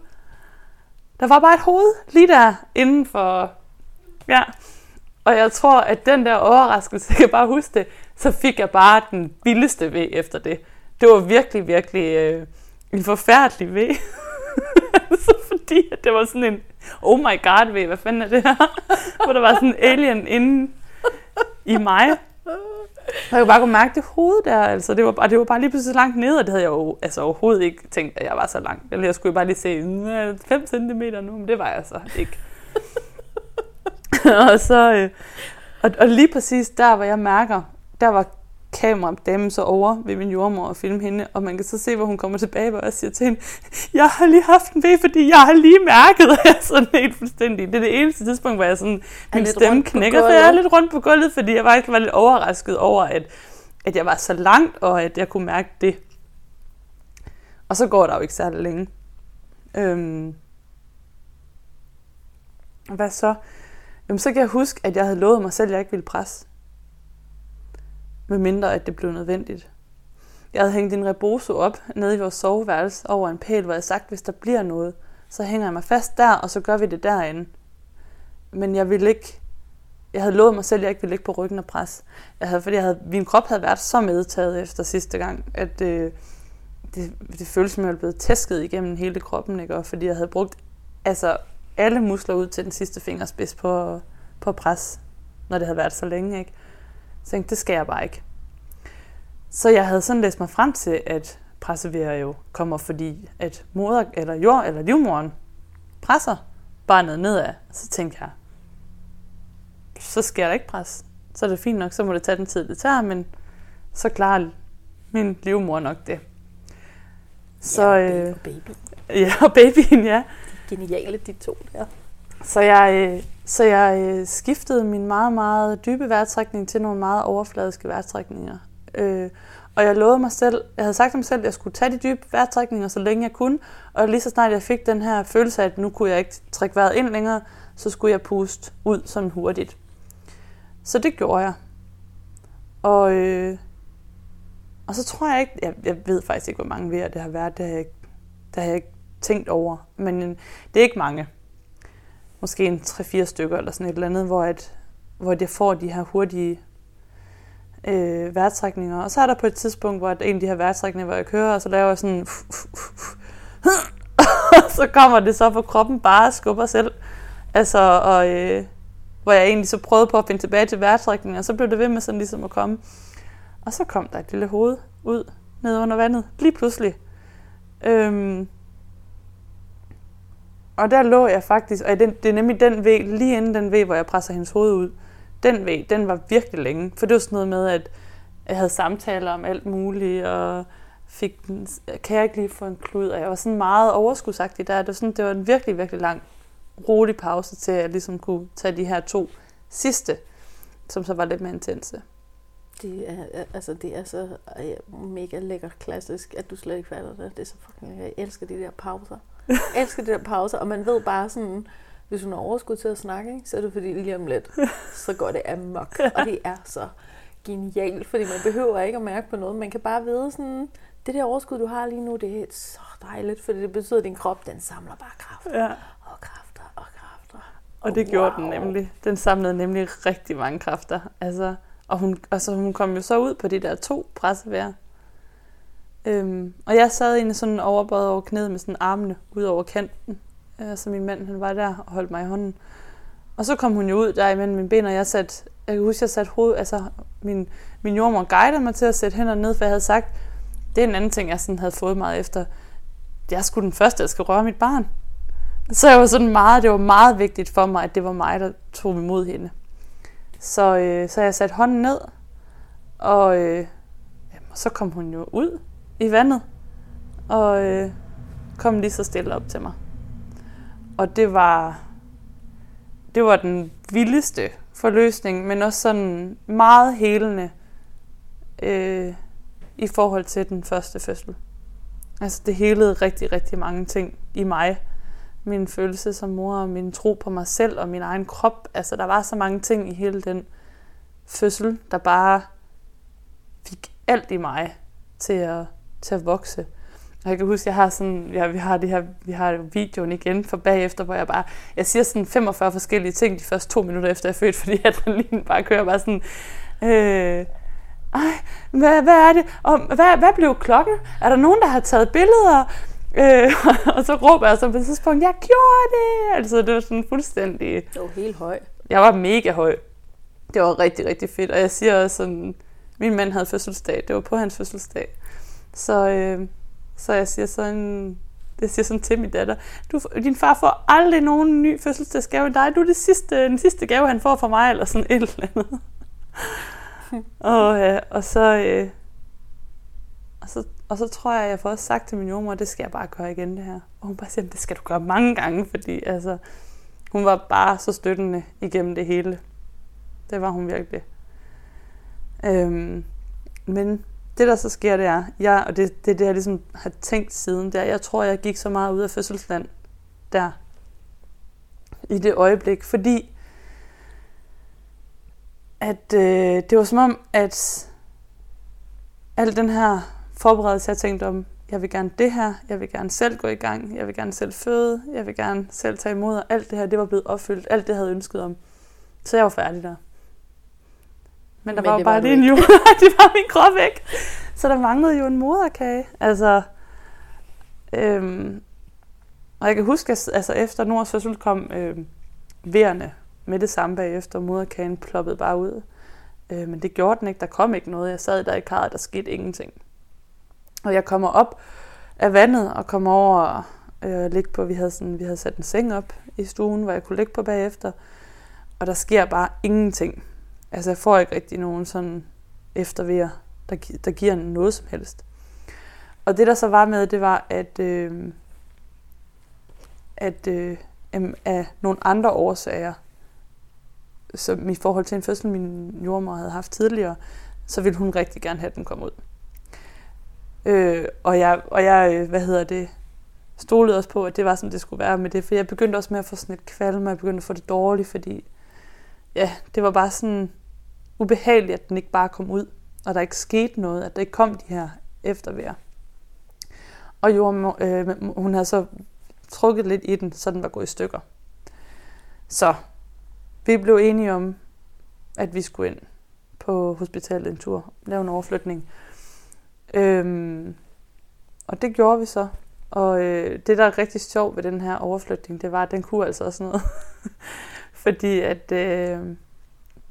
Der var bare et hoved lige der inden for, ja, og jeg tror, at den der overraskelse, jeg kan bare huske det, så fik jeg bare den vildeste ved efter det. Det var virkelig, virkelig øh, en forfærdelig ved. så fordi at det var sådan en, oh my god ved, hvad fanden er det her? Hvor der var sådan en alien inde i mig. Og jeg kunne bare kunne mærke det hoved der, altså det var, bare, det var bare lige pludselig så langt nede, og det havde jeg jo altså, overhovedet ikke tænkt, at jeg var så langt. Eller jeg skulle bare lige se 5 cm nu, men det var jeg så ikke. og så, øh, og, og lige præcis der, hvor jeg mærker, der var kameradamen så over ved min jordmor og filme hende, og man kan så se, hvor hun kommer tilbage, og jeg siger til hende, jeg har lige haft en ved, fordi jeg har lige mærket, at jeg er sådan helt fuldstændig. Det er det eneste tidspunkt, hvor jeg sådan, min stemme knækker, for jeg er lidt rundt på gulvet, fordi jeg faktisk var lidt overrasket over, at, at jeg var så langt, og at jeg kunne mærke det. Og så går der jo ikke særlig længe. Øhm, hvad så? Jamen, så kan jeg huske, at jeg havde lovet mig selv, at jeg ikke ville presse. Med mindre, at det blev nødvendigt. Jeg havde hængt en reboso op nede i vores soveværelse over en pæl, hvor jeg sagt, hvis der bliver noget, så hænger jeg mig fast der, og så gør vi det derinde. Men jeg ville ikke, jeg havde lovet mig selv, at jeg ikke ville ligge på ryggen og presse. Jeg havde, fordi jeg havde, min krop havde været så medtaget efter sidste gang, at øh, det, det føltes som, at jeg var blevet tæsket igennem hele kroppen, ikke? Og fordi jeg havde brugt altså, alle muskler ud til den sidste fingerspids på, på pres, når det havde været så længe. Ikke? Så tænkte, det skal jeg bare ikke. Så jeg havde sådan læst mig frem til, at pressevejer jo kommer, fordi at moder eller jord eller livmoren presser barnet nedad. Så tænkte jeg, så jeg da ikke presse. Så er det fint nok, så må det tage den tid, det tager, men så klarer min livmor nok det. Så, ja, og baby. Øh, ja, og babyen, ja geniale, de to der. Så jeg, øh, så jeg øh, skiftede min meget, meget dybe vejrtrækning til nogle meget overfladiske vejrtrækninger. Øh, og jeg lovede mig selv, jeg havde sagt til mig selv, at jeg skulle tage de dybe vejrtrækninger, så længe jeg kunne. Og lige så snart jeg fik den her følelse af, at nu kunne jeg ikke trække vejret ind længere, så skulle jeg puste ud sådan hurtigt. Så det gjorde jeg. Og, øh, og så tror jeg ikke, jeg, jeg ved faktisk ikke, hvor mange ved det har været, det har jeg, det har jeg ikke tænkt over. Men det er ikke mange. Måske en 3-4 stykker eller sådan et eller andet, hvor, at, hvor jeg får de her hurtige øh, vejrtrækninger. Og så er der på et tidspunkt, hvor en af de her vejrtrækninger, hvor jeg kører, og så laver jeg sådan... så kommer det så på kroppen bare og skubber selv. Altså, og, øh, hvor jeg egentlig så prøvede på at finde tilbage til vejrtrækningen, og så blev det ved med sådan ligesom at komme. Og så kom der et lille hoved ud ned under vandet, lige pludselig. Øhm, og der lå jeg faktisk, og det er nemlig den væg, lige inden den væg, hvor jeg presser hendes hoved ud, den væg, den var virkelig længe. For det var sådan noget med, at jeg havde samtaler om alt muligt, og fik, kan jeg ikke lige få en klud? Og jeg var sådan meget overskudsagtig der. Det var, sådan, det var en virkelig, virkelig lang, rolig pause til, at jeg ligesom kunne tage de her to sidste, som så var lidt mere intense. Det er, altså, det er så mega lækker klassisk, at du slet ikke fatter det. Det er så fucking, jeg elsker de der pauser. Jeg elsker de der pauser, og man ved bare sådan, hvis hun har overskud til at snakke, ikke, så er det fordi lige om lidt, så går det amok. Og det er så genialt, fordi man behøver ikke at mærke på noget. Man kan bare vide sådan, det der overskud, du har lige nu, det er så dejligt, fordi det betyder, at din krop, den samler bare kræfter. Ja. Og kræfter og kræfter. Og, og det wow. gjorde den nemlig. Den samlede nemlig rigtig mange kræfter. Altså, og hun, altså, hun kom jo så ud på de der to pressevær. Øhm, og jeg sad egentlig sådan overbøjet over knæet med sådan armene ud over kanten. Øh, så min mand han var der og holdt mig i hånden. Og så kom hun jo ud der imellem mine ben, og jeg satte, jeg kan huske, jeg satte hoved, altså min, min jordmor guidede mig til at sætte hænderne ned, for jeg havde sagt, det er en anden ting, jeg sådan havde fået meget efter. Jeg skulle den første, jeg skal røre mit barn. Så jeg var sådan meget, det var meget vigtigt for mig, at det var mig, der tog imod hende. Så, øh, så jeg satte hånden ned, og øh, jamen, så kom hun jo ud i vandet, og øh, kom lige så stille op til mig. Og det var, det var den vildeste forløsning, men også sådan meget helende øh, i forhold til den første fødsel. Altså det helede rigtig, rigtig mange ting i mig. Min følelse som mor, og min tro på mig selv og min egen krop. Altså der var så mange ting i hele den fødsel, der bare fik alt i mig til at, til at vokse. Og jeg kan huske, jeg har sådan, ja, vi har det her, vi har videoen igen for bagefter, hvor jeg bare, jeg siger sådan 45 forskellige ting de første to minutter efter jeg er født, fordi adrenalin bare kører bare sådan, øh, ej, hvad, hvad er det? Og hvad, hvad blev klokken? Er der nogen, der har taget billeder? Øh, og så råber jeg så på et tidspunkt, jeg gjorde det! Altså, det var sådan fuldstændig... Det var helt høj. Jeg var mega høj. Det var rigtig, rigtig fedt. Og jeg siger også sådan, min mand havde fødselsdag. Det var på hans fødselsdag. Så, øh, så jeg siger sådan, jeg siger sådan til min datter, du, din far får aldrig nogen ny fødselsdagsgave end dig. Du er det sidste, den sidste gave, han får fra mig, eller sådan et eller andet. og, øh, og, så, øh, og, så, og så tror jeg, jeg får også sagt til min jordmor, det skal jeg bare gøre igen det her. Og hun bare siger, det skal du gøre mange gange, fordi altså, hun var bare så støttende igennem det hele. Det var hun virkelig. Øhm, men det der så sker, det er, jeg, og det, det er det, jeg ligesom har tænkt siden, der. jeg tror, jeg gik så meget ud af fødselsland der, i det øjeblik, fordi at øh, det var som om, at al den her forberedelse, jeg tænkte om, jeg vil gerne det her, jeg vil gerne selv gå i gang, jeg vil gerne selv føde, jeg vil gerne selv tage imod, og alt det her, det var blevet opfyldt, alt det, jeg havde ønsket om. Så jeg var færdig der. Men der Men var jo bare lige en jul, det var min krop ikke. Så der manglede jo en moderkage. Altså, øhm, og jeg kan huske, at altså, efter Nords fødsel kom øhm, vejerne med det samme bagefter. Moderkagen ploppede bare ud. Øh, men det gjorde den ikke. Der kom ikke noget. Jeg sad der i karret, der skete ingenting. Og jeg kommer op af vandet og kommer over og øh, ligge på, vi havde, sådan, vi havde sat en seng op i stuen, hvor jeg kunne ligge på bagefter. Og der sker bare ingenting. Altså jeg får ikke rigtig nogen sådan eftervejer, der, der giver noget som helst. Og det der så var med, det var, at, øh, at øh, af nogle andre årsager, som i forhold til en fødsel, min jordmor havde haft tidligere, så ville hun rigtig gerne have, at den kom ud. Øh, og jeg, og jeg, øh, hvad hedder det, stolede også på, at det var, som det skulle være med det. For jeg begyndte også med at få sådan et kvalme, og jeg begyndte at få det dårligt, fordi ja, det var bare sådan ubehageligt, at den ikke bare kom ud, og der ikke skete noget, at der ikke kom de her eftervær. Og jo, øh, hun havde så trukket lidt i den, så den var gået i stykker. Så vi blev enige om, at vi skulle ind på hospitalet en tur, lave en overflytning. Øhm, og det gjorde vi så. Og øh, det, der er rigtig sjovt ved den her overflytning, det var, at den kunne altså også noget. Fordi at, øh,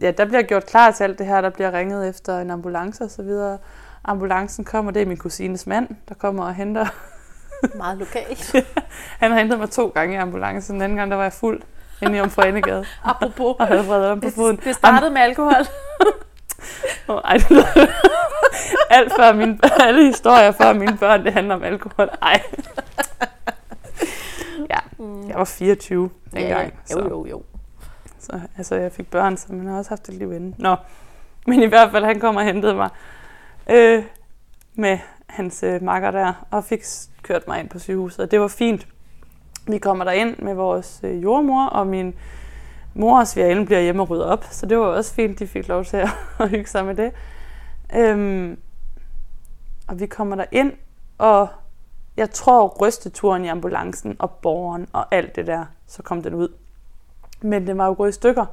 ja, der bliver gjort klar til alt det her, der bliver ringet efter en ambulance og så videre. Ambulancen kommer, det er min kusines mand, der kommer og henter. Meget lokalt. Han har hentet mig to gange i ambulancen. Den anden gang, der var jeg fuld inde i Omforenegade. Apropos. Og havde vredet om på foden. Det startede med alkohol. Oh, ej, det Alt før mine, alle historier før mine børn, det handler om alkohol. Ej. Ja, jeg var 24 dengang. Ja, jo, jo, jo. Så, altså, jeg fik børn, så man har også haft et liv inden. Nå, men i hvert fald, han kom og hentede mig øh, med hans øh, makker der, og fik kørt mig ind på sygehuset, og det var fint. Vi kommer der ind med vores øh, jordmor, og min mor og svigerinde bliver hjemme og rydder op, så det var også fint, de fik lov til at, at hygge sig med det. Øhm, og vi kommer der ind, og jeg tror rysteturen i ambulancen og borgeren og alt det der, så kom den ud. Men den var jo gået i stykker.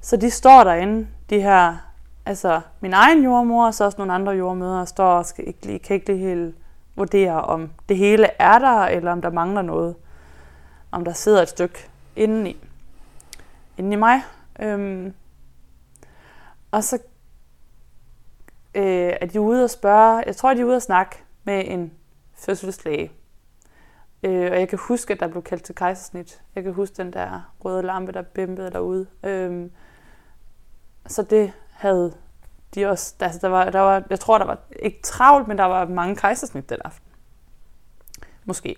Så de står derinde, de her, altså min egen jordmor, og så også nogle andre jordmøder, står og skal ikke lige, kan ikke lige helt vurdere, om det hele er der, eller om der mangler noget. Om der sidder et stykke indeni Inden i mig. Øhm, og så øh, er de ude og spørge, jeg tror, de er ude og snakke med en fødselslæge. Øh, og jeg kan huske, at der blev kaldt til kejsersnit. Jeg kan huske den der røde lampe, der bimpede derude. Øh, så det havde de også, altså der var, der var, jeg tror, der var ikke travlt, men der var mange kejsersnit den aften. Måske.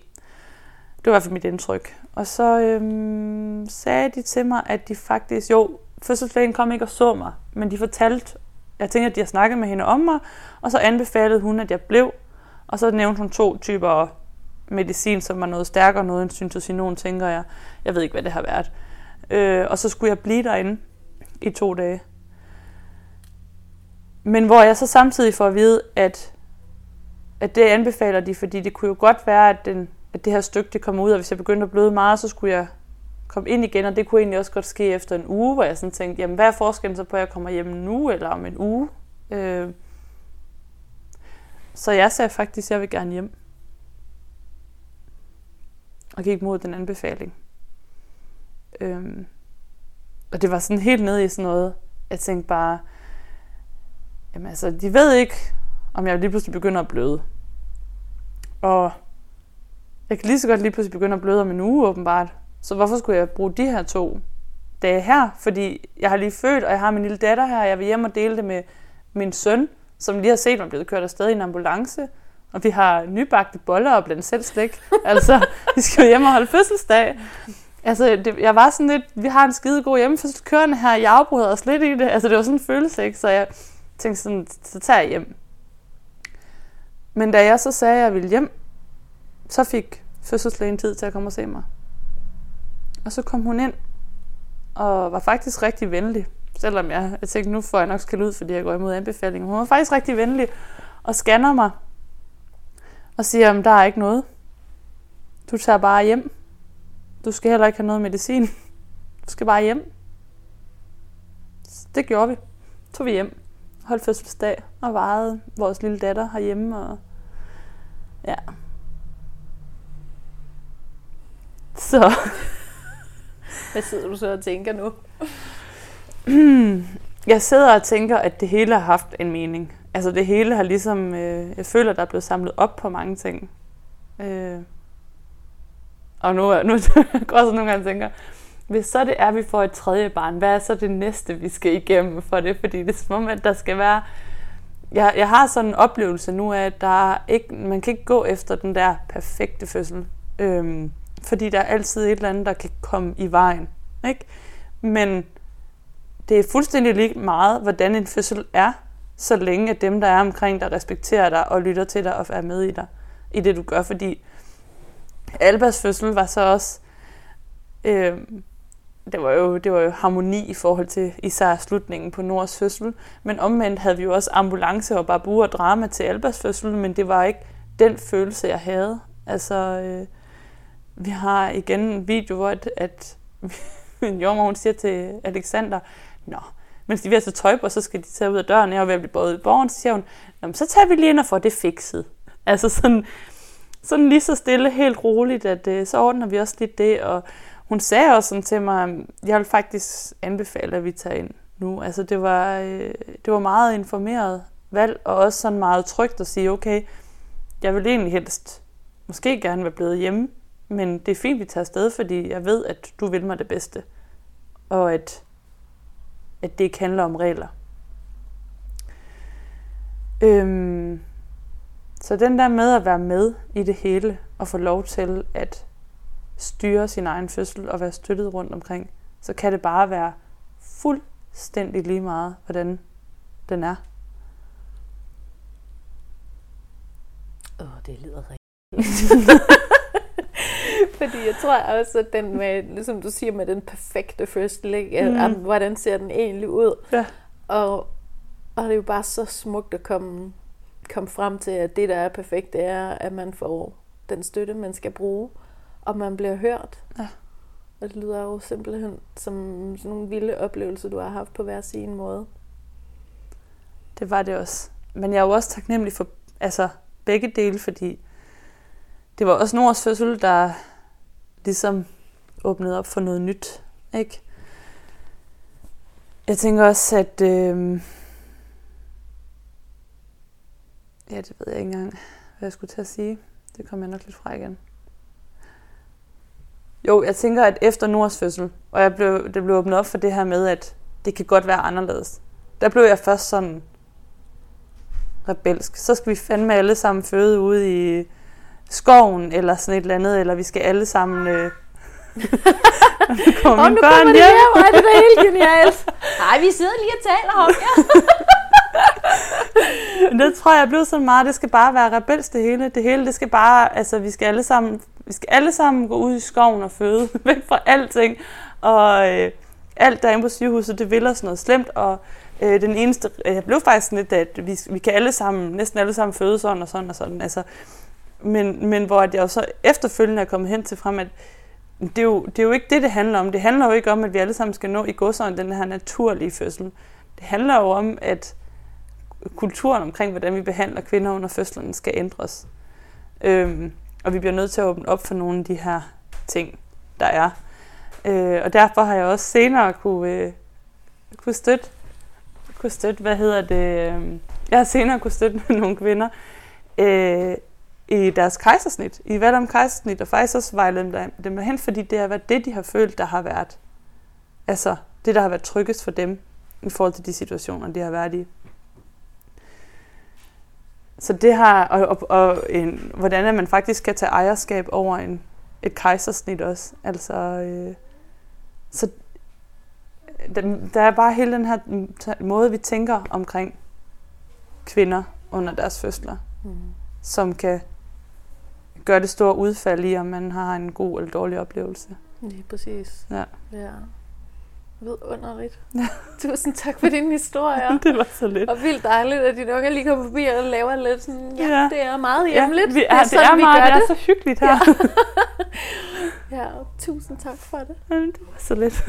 Det var i hvert fald mit indtryk. Og så øhm, sagde de til mig, at de faktisk, jo, fødselslægen kom ikke og så mig, men de fortalte, jeg tænkte, at de har snakket med hende om mig, og så anbefalede hun, at jeg blev. Og så nævnte hun to typer medicin, som var noget stærkere, noget end syntocinon, tænker jeg. Jeg ved ikke, hvad det har været. Øh, og så skulle jeg blive derinde i to dage. Men hvor jeg så samtidig får at vide, at, at det anbefaler de, fordi det kunne jo godt være, at den at det her stykke det kommer ud, og hvis jeg begyndte at bløde meget, så skulle jeg komme ind igen, og det kunne egentlig også godt ske efter en uge, hvor jeg sådan tænkte, jamen hvad er forskellen så på, at jeg kommer hjem nu, eller om en uge? Øh, så jeg sagde faktisk, at jeg vil gerne hjem. Og gik mod den anbefaling. Øhm, og det var sådan helt nede i sådan noget, jeg tænkte bare, jamen altså, de ved ikke, om jeg lige pludselig begynder at bløde. Og jeg kan lige så godt lige pludselig begynde at bløde om en uge, åbenbart. Så hvorfor skulle jeg bruge de her to dage her? Fordi jeg har lige født, og jeg har min lille datter her, og jeg vil hjem og dele det med min søn, som lige har set mig blevet kørt afsted i en ambulance. Og vi har nybagte boller og blandt selv slik. altså, vi skal jo hjem og holde fødselsdag. Altså, det, jeg var sådan lidt, vi har en skide god hjemmefødsel kørende her, jeg afbryder os lidt i det. Altså, det var sådan en følelse, ikke? Så jeg tænkte sådan, så tager jeg hjem. Men da jeg så sagde, at jeg ville hjem, så fik fødselslægen tid til at komme og se mig. Og så kom hun ind, og var faktisk rigtig venlig. Selvom jeg, jeg tænkte, nu får jeg nok skal ud, fordi jeg går imod anbefalingen. Hun var faktisk rigtig venlig og scanner mig. Og siger, at der er ikke noget. Du tager bare hjem. Du skal heller ikke have noget medicin. Du skal bare hjem. Så det gjorde vi. Tog vi hjem. Holdt fødselsdag og varede vores lille datter herhjemme. Og ja, Så. Hvad sidder du så og tænker nu? jeg sidder og tænker, at det hele har haft en mening. Altså det hele har ligesom, øh, jeg føler, der er blevet samlet op på mange ting. Øh, og nu, nu går jeg så nogle gange tænker, hvis så det er, at vi får et tredje barn, hvad er så det næste, vi skal igennem for det? Fordi det er som om, at der skal være... Jeg, jeg har sådan en oplevelse nu af, at der er ikke, man kan ikke gå efter den der perfekte fødsel. Øhm, fordi der er altid et eller andet, der kan komme i vejen. Ikke? Men det er fuldstændig lige meget, hvordan en fødsel er, så længe at dem, der er omkring dig, respekterer dig og lytter til dig og er med i dig, i det du gør. Fordi Albas fødsel var så også... Øh, det var, jo, det var jo harmoni i forhold til især slutningen på Nords fødsel. Men omvendt havde vi jo også ambulance og babu og drama til Albas fødsel, men det var ikke den følelse, jeg havde. Altså, øh, vi har igen en video, hvor at, at min jordmor, hun siger til Alexander, Nå, mens de er ved at tage tøj på, så skal de tage ud af døren, jeg er ved at blive båret i borgen, så siger hun, så tager vi lige ind og får det fikset. Altså sådan, sådan lige så stille, helt roligt, at øh, så ordner vi også lidt det, og hun sagde også sådan til mig, jeg vil faktisk anbefale, at vi tager ind nu. Altså det var, øh, det var meget informeret valg, og også sådan meget trygt at sige, okay, jeg vil egentlig helst måske gerne være blevet hjemme, men det er fint, vi tager afsted, fordi jeg ved, at du vil mig det bedste. Og at, at det ikke handler om regler. Øhm, så den der med at være med i det hele, og få lov til at styre sin egen fødsel og være støttet rundt omkring, så kan det bare være fuldstændig lige meget, hvordan den er. Åh, oh, det lyder rigtigt. Fordi jeg tror også, at den med, ligesom du siger, med den perfekte fødsel, ikke? Mm. At, hvordan ser den egentlig ud? Ja. Og, og det er jo bare så smukt at komme, komme frem til, at det, der er perfekt, det er, at man får den støtte, man skal bruge, og man bliver hørt. Ja. Og det lyder jo simpelthen som sådan nogle vilde oplevelser, du har haft på hver sin måde. Det var det også. Men jeg er jo også taknemmelig for altså, begge dele, fordi det var også Nords fødsel, der ligesom åbnet op for noget nyt. Ikke? Jeg tænker også, at... Øh, ja, det ved jeg ikke engang, hvad jeg skulle til at sige. Det kommer jeg nok lidt fra igen. Jo, jeg tænker, at efter Nords fødsel, og jeg blev, det blev åbnet op for det her med, at det kan godt være anderledes. Der blev jeg først sådan rebelsk. Så skal vi fandme alle sammen føde ude i skoven, eller sådan et eller andet, eller vi skal alle sammen... Øh, kommer oh, nu børn kommer hjem. hjem, er det da helt genialt. Nej, vi sidder lige og taler om jer. det tror jeg blev sådan meget, det skal bare være rebels det hele. Det hele, det skal bare, altså vi skal alle sammen, vi skal alle sammen gå ud i skoven og føde, væk fra alting. Og øh, alt derinde på sygehuset, det vil os noget slemt, og øh, den eneste, jeg blev faktisk lidt, at vi, vi kan alle sammen, næsten alle sammen føde sådan og sådan og sådan. Altså, men, men hvor jeg så efterfølgende er kommet hen til frem, at det er, jo, det er jo ikke det, det handler om. Det handler jo ikke om, at vi alle sammen skal nå i godsøjne den her naturlige fødsel. Det handler jo om, at kulturen omkring, hvordan vi behandler kvinder under fødslen, skal ændres. Øhm, og vi bliver nødt til at åbne op for nogle af de her ting, der er. Øh, og derfor har jeg også senere kunne, øh, kunne støtte, kunne støtte, hvad hedder det, øh, jeg har senere kunne støtte nogle kvinder, øh, i deres kejsersnit, i valg om kejsersnit, og faktisk også vejlede dem hen, fordi det har været det, de har følt, der har været, altså det, der har været tryggest for dem, i forhold til de situationer, de har været i. Så det har, og, og, og en, hvordan er man faktisk kan tage ejerskab over en, et kejsersnit også. Altså, øh, så der, der er bare hele den her måde, vi tænker omkring kvinder under deres fødsler, mm. som kan gør det store udfald i, om man har en god eller dårlig oplevelse. Lige præcis. Ja. ja. Vidunderligt. Ja. Tusind tak for din historie. det var så lidt. Og vildt dejligt, at dine unge lige kommer forbi og laver lidt sådan, ja, ja. det er meget hjemligt. Ja, vi er, det er, sådan, det er, meget, det er så hyggeligt her. Ja. ja, tusind tak for det. Ja, det var så lidt.